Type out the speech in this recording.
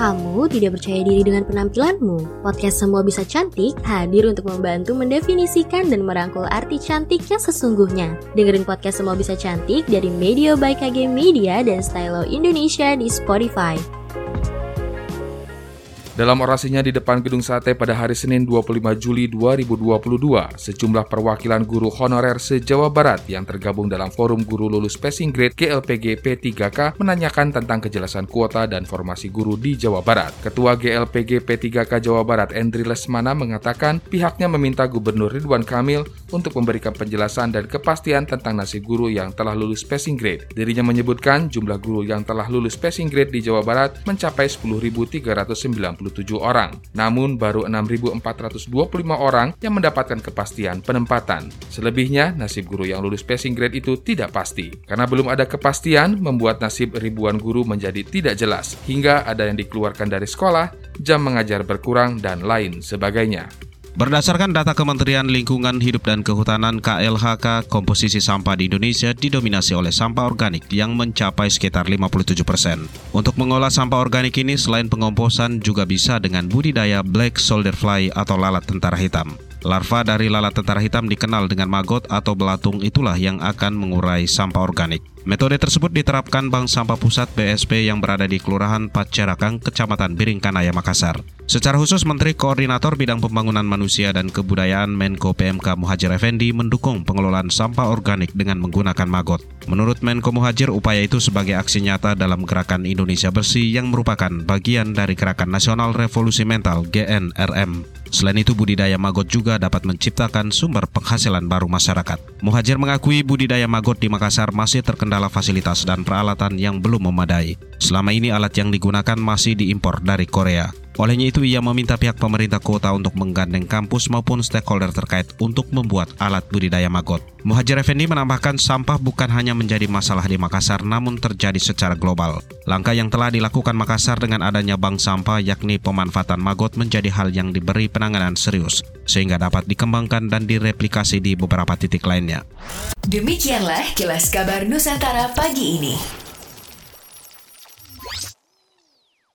Kamu tidak percaya diri dengan penampilanmu? Podcast Semua Bisa Cantik hadir untuk membantu mendefinisikan dan merangkul arti cantik yang sesungguhnya. Dengerin podcast Semua Bisa Cantik dari Media by KG Media dan Stylo Indonesia di Spotify. Dalam orasinya di depan Gedung Sate pada hari Senin 25 Juli 2022, sejumlah perwakilan guru honorer se-Jawa Barat yang tergabung dalam Forum Guru Lulus Passing Grade GLPG P3K menanyakan tentang kejelasan kuota dan formasi guru di Jawa Barat. Ketua GLPG P3K Jawa Barat Endri Lesmana mengatakan pihaknya meminta Gubernur Ridwan Kamil untuk memberikan penjelasan dan kepastian tentang nasib guru yang telah lulus passing grade. Dirinya menyebutkan jumlah guru yang telah lulus passing grade di Jawa Barat mencapai 10.390 orang. Namun baru 6.425 orang yang mendapatkan kepastian penempatan. Selebihnya, nasib guru yang lulus passing grade itu tidak pasti. Karena belum ada kepastian, membuat nasib ribuan guru menjadi tidak jelas. Hingga ada yang dikeluarkan dari sekolah, jam mengajar berkurang, dan lain sebagainya. Berdasarkan data Kementerian Lingkungan Hidup dan Kehutanan KLHK, komposisi sampah di Indonesia didominasi oleh sampah organik yang mencapai sekitar 57 persen. Untuk mengolah sampah organik ini, selain pengomposan juga bisa dengan budidaya black soldier fly atau lalat tentara hitam. Larva dari lalat tentara hitam dikenal dengan maggot atau belatung itulah yang akan mengurai sampah organik. Metode tersebut diterapkan Bank Sampah Pusat BSP yang berada di Kelurahan Pacerakang, Kecamatan Biringkanaya, Makassar. Secara khusus, Menteri Koordinator Bidang Pembangunan Manusia dan Kebudayaan Menko PMK Muhajir Effendi mendukung pengelolaan sampah organik dengan menggunakan maggot. Menurut Menko Muhajir, upaya itu sebagai aksi nyata dalam gerakan Indonesia Bersih yang merupakan bagian dari Gerakan Nasional Revolusi Mental GNRM. Selain itu, budidaya maggot juga dapat menciptakan sumber penghasilan baru masyarakat. Muhajir mengakui budidaya maggot di Makassar masih terkendala fasilitas dan peralatan yang belum memadai. Selama ini alat yang digunakan masih diimpor dari Korea. Olehnya itu ia meminta pihak pemerintah kota untuk menggandeng kampus maupun stakeholder terkait untuk membuat alat budidaya maggot. Muhajir Effendi menambahkan sampah bukan hanya menjadi masalah di Makassar namun terjadi secara global. Langkah yang telah dilakukan Makassar dengan adanya bank sampah yakni pemanfaatan maggot menjadi hal yang diberi penanganan serius sehingga dapat dikembangkan dan direplikasi di beberapa titik lainnya. Demikianlah kilas kabar Nusantara pagi ini.